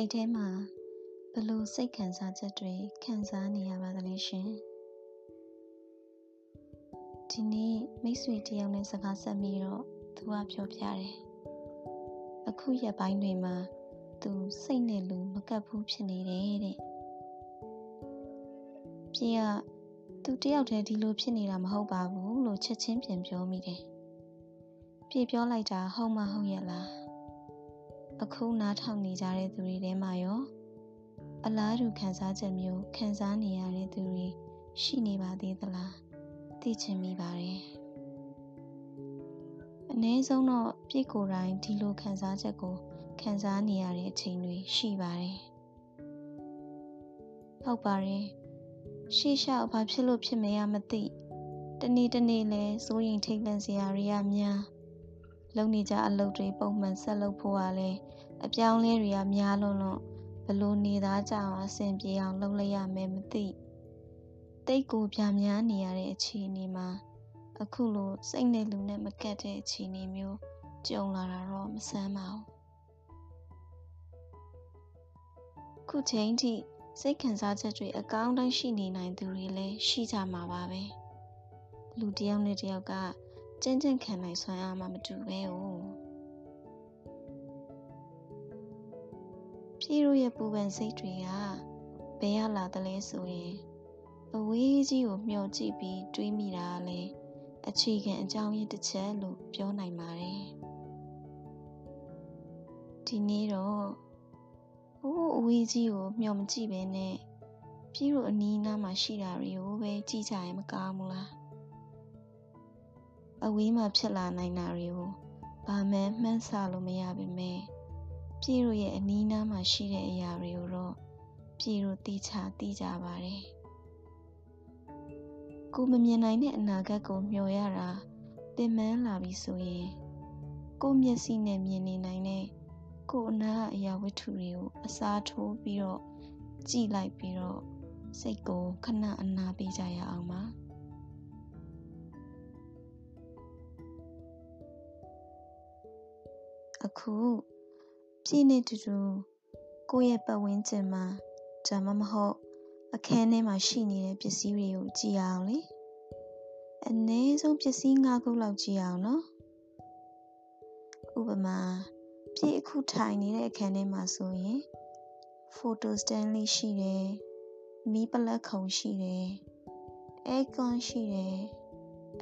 စိတ်ထဲမှာဘလို့စိတ်ခံစားချက်တွေခံစားနေရပါသလဲရှင်ဒီနေ့မိတ်ဆွေတယောက်နဲ့စကားဆက်ပြီးတော့သူကပြောပြတယ်အခုရက်ပိုင်းတွေမှာသူစိတ်နဲ့လူမကပ်ဘူးဖြစ်နေတယ်တဲ့ပြေကသူတယောက်တည်းဒီလိုဖြစ်နေတာမဟုတ်ပါဘူးလို့ချက်ချင်းပြန်ပြောမိတယ်ပြေပြောလိုက်တာဟုတ်မဟုတ်ရဲ့လား အခုနားထောင်နေကြတဲ့သူတွေထဲမှာရောအလားတူခံစားချက်မျိုးခံစားနေရတဲ့သူတွေရှိနေပါသေးသလားသိချင်မိပါတယ်အနည်းဆုံးတော့ပြည့်ကိုယ်တိုင်ဒီလိုခံစားချက်ကိုခံစားနေရတဲ့အချိန်တွေရှိပါတယ်ဟုတ်ပါတယ်ရှေ့လျှောက်ဘာဖြစ်လို့ဖြစ်မရမသိတနေ့တနေ့လဲစိုးရင်ထိတ်လန့်စရာတွေကများ လုံနေကြအလုပ်တွေပုံမှန်ဆက်လုပ်ဖို့ကလည်းအပြောင်းလဲတွေကများလွန်းလို့ဘလို့နေသားကြအောင်အဆင်ပြေအောင်လုပ်လိုက်ရမယ်မသိတိတ်ကိုပြများနေရတဲ့အခြေအနေမှာအခုလိုစိတ်နဲ့လူနဲ့မကက်တဲ့အခြေအနေမျိုးကြုံလာတာတော့မဆန်းပါဘူးခုချိန်ထိစိတ်ခံစားချက်တွေအကောင်းတိုင်းရှိနေနိုင်သူတွေလည်းရှိကြမှာပါပဲလူတယောက်နဲ့တယောက်က ကြင်ကြင်ခံနိုင်ဆွမ်းအားမှမတူပဲ哦ပြည်တို့ရဲ့ပူပန်စိတ်တွေကဘယ်ရလာသလဲဆိုရင်အဝေးကြီးကိုမျှော်ကြည့်ပြီးတွေးမိတာလေအခြေခံအကြောင်းရင်းတစ်ချက်လို့ပြောနိုင်ပါတယ်ဒီနေ့တော့ဟိုးအဝေးကြီးကိုမျှော်မကြည့်ပဲနဲ့ပြည်တို့အနီးနားမှာရှိတာတွေကိုပဲကြည့်ကြရင်မကောင်းဘူးလား အဝေးမှာဖြစ်လာနိုင်တာတွေကိုဘာမှမှန်းဆလို့မရပါပဲပြည်တို့ရဲ့အနီးနားမှာရှိတဲ့အရာတွေကိုတော့ပြည်တို့သိချသိကြပါတယ်ကိုမမြင်နိုင်တဲ့အနာဂတ်ကိုမျှော်ရတာပင်ပန်းလာပြီဆိုရင်ကိုမျက်စိနဲ့မြင်နေနိုင်တဲ့ကိုအနာအရာဝတ္ထုတွေကိုအစားထိုးပြီးတော့ကြည့်လိုက်ပြီးတော့စိတ်ကိုခဏအနာပေးကြရအောင်ပါ ခုပြည့်နေတူတူကိုယ့်ရဲ့ပတ်ဝန်းကျင်မှာဒါမှမဟုတ်အခန်းထဲမှာရှိနေတဲ့ပစ္စည်းတွေကိုကြည့်အောင်လေအနည်းဆုံးပစ္စည်း၅ခုလောက်ကြည့်အောင်နော်ဥပမာပြည့်အခုထိုင်နေတဲ့အခန်းထဲမှာဆိုရင်ဖိုတိုစတန်လေးရှိတယ်မီးပလက်ခုံရှိတယ်အဲကွန်ရှိတယ်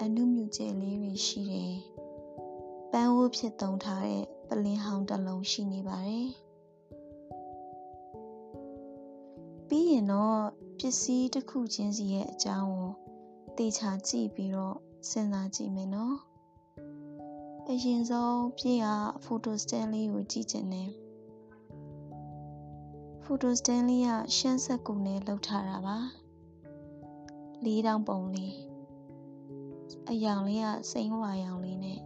အနုမြူကျဲလေးတွေရှိတယ်ပန်းဝတ်ဖြစ်သုံးထားတဲ့ ပလင်းဟောင်းတစ်လုံးရှိနေပါတယ်ပြီးရင်တော့ပစ္စည်းတစ်ခုချင်းစီရဲ့အကြောင်းကိုသေချာကြည့်ပြီးတော့စဉ်းစားကြည့်မယ်နော်အရင်ဆုံးပြေးကဖိုတိုစတန်လေးကိုကြည့်ချင်တယ်ဖိုတိုစတန်လေးကရှမ်းဆက်ကူနဲ့လှုပ်ထားတာပါလေးတောင်ပုံလေးအယောင်လေးကစိမ့်ဝါရောင်လေးနဲ့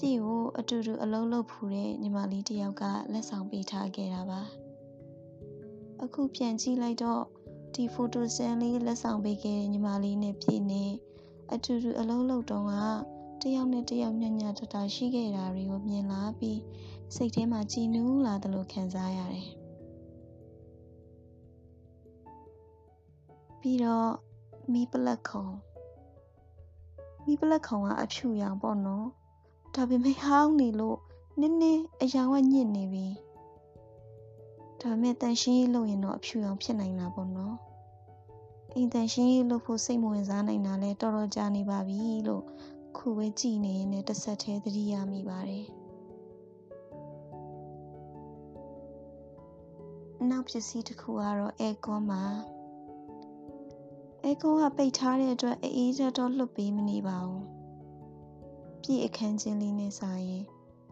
ပြည်ကိုအတူတူအလုံးလုံးဖူတဲ့ညီမလေးတယောက်ကလက်ဆောင်ပေးထားခဲ့တာပါအခုပြန်ကြည့်လိုက်တော့ဒီဖိုတိုစန်လေးလက်ဆောင်ပေးခဲ့တဲ့ညီမလေးနဲ့ပြည်နေအတူတူအလုံးလုံးတုံးကတယောက်နဲ့တယောက်ညံ့ညံ့တတာရှိခဲ့တာတွေကိုမြင်လာပြီးစိတ်ထဲမှာကြည်နူးလာတယ်လို့ခံစားရတယ်ပြီးတော့မီးပလက်ခုံမီးပလက်ခုံကအဖြူရောင်ပေါ့နော် ဒါပေမဲ့ဟောင်းနေလို့နည်းနည်းအယောင်ကညစ်နေပြီဒါပေမဲ့တန်ရှင်းရေးလုပ်ရင်တော့အဖြူရောင်ဖြစ်နိုင်တာပေါ့နော်အိမ်တန်ရှင်းရေးလုပ်ဖို့စိတ်မဝင်စားနိုင်တာလဲတော်တော်ကြာနေပါပြီလို့ခုပဲကြည်နေရင်တစ်ဆက်သေးသတိရမိပါတယ်နောက်ပစ္စည်းတစ်ခုကတော့အဲကွန်ပါအဲကွန်ကပိတ်ထားတဲ့အတွက်အေးချက်တော့လွတ်ပေးမနေပါဘူး ပြည့်အခန်းချင်းလေးနဲ့စာရင်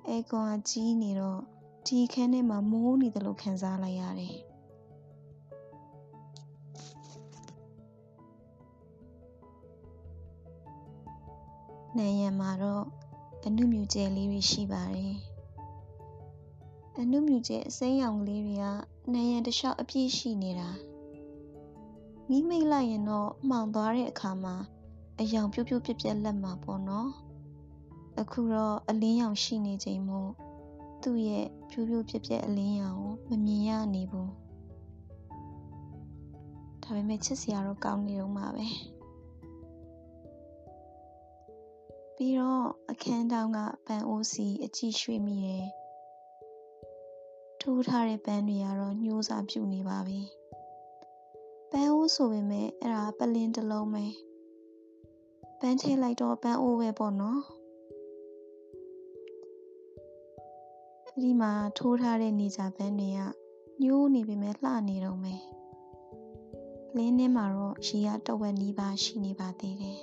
အဲကွန်ကကြီးနေတော့ဒီအခန်းထဲမှာမိုးနေတယ်လို့ခံစားလိုက်ရတယ်နံရံမှာတော့အနုမြူကျဲလေးတွေရှိပါတယ်အနုမြူကျဲအစိမ်းရောင်လေးတွေကနံရံတစ်လျှောက်အပြည့်ရှိနေတာမိမိတ်လိုက်ရင်တော့မှောင်သွားတဲ့အခါမှာအယောင်ပြိုးပြိုးပြက်ပြက်လက်မှာပေါ့နော် အခုတော့အလင်းရောင်ရှိနေချိန်မို့သူ့ရဲ့ဖြူးဖြူးပြက်ပြက်အလင်းရောင်ကိုမမြင်ရနေဘူးဒါပေမဲ့ချစ်စရာတော့ကောင်းနေတော့မှာပဲပြီးတော့အခန်းတောင်းကပန်အိုးစီအကြည့်ရွှေ့မိတယ်ထိုးထားတဲ့ပန်းတွေကတော့ညှိုးစာပြုတ်နေပါပြီပန်းအိုးဆိုပေမဲ့အဲ့ဒါပလင်းတစ်လုံးပဲပန်းထဲလိုက်တော့ပန်းအိုးပဲပေါ့နော် ဒီမှာထိုးထားတဲ့နေကြပန်းတွေကညှိုးနေပေမဲ့လှနေတော့မယ်လင်းထဲမှာတော့ရေကတဝက်နီးပါးရှိနေပါသေးတယ်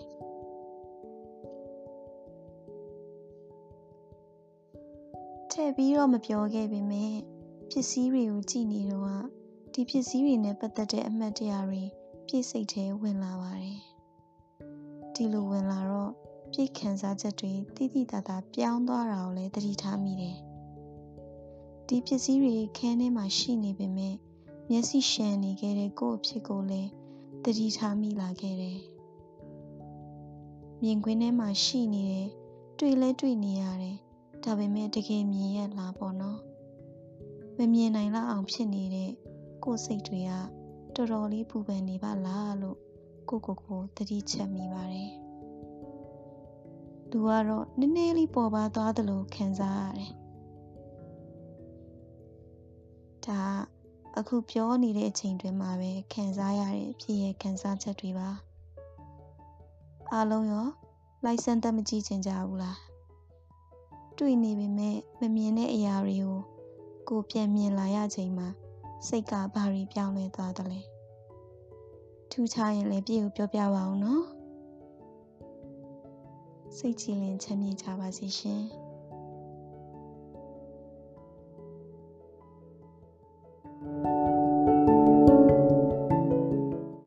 ထည့်ပြီးတော့မပြောခဲ့ပေမဲ့ပစ္စည်းတွေကိုကြည့်နေတော့ဒီပစ္စည်းတွေနဲ့ပတ်သက်တဲ့အမှတ်တရတွေပြည့်စိတ်ထဲဝင်လာပါတယ်ဒီလိုဝင်လာတော့ပြည့်ခံစားချက်တွေတိတိတသာပြောင်းသွားတာကိုလည်းသတိထားမိတယ် ဒီပစ္စည်းတွေခန်းထဲမှာရှိနေပေမဲ့မျက်စိရှည်နေခဲ့တဲ့ကိုယ့်အဖြစ်ကိုလည်းတတိထားမိလာခဲ့တယ်။မြင်ကွင်းထဲမှာရှိနေတယ်တွေ့လဲတွေ့နေရတယ်ဒါပေမဲ့တကယ်မြင်ရလားပေါ့နော်။မမြင်နိုင်လောက်အောင်ဖြစ်နေတဲ့ကိုယ်စိတ်တွေကတော်တော်လေးပူပန်နေပါလားလို့ကိုကိုကိုတတိချက်မိပါတယ်။သူကတော့နည်းနည်းလေးပေါ်ပါသွားသလိုခံစားရတယ်။ ဒါအခုပြောနေတဲ့အချိန်တွင်မှာပဲခံစားရတဲ့ဖြစ်ရဲ့ခံစားချက်တွေပါအားလုံးရောလိုက်စမ်းသက်မကြည့်ချင်ကြဘူးလားတွေ့နေပေမဲ့မမြင်တဲ့အရာတွေကိုကိုပြန်မြင်လာရချိန်မှာစိတ်ကဘာတွေပြောင်းလဲသွားသလဲထူးခြားရင်လည်းပြည့်ကိုပြောပြပါအောင်နော်စိတ်ကြည်လင်ချမ်းမြေ့ကြပါစေရှင်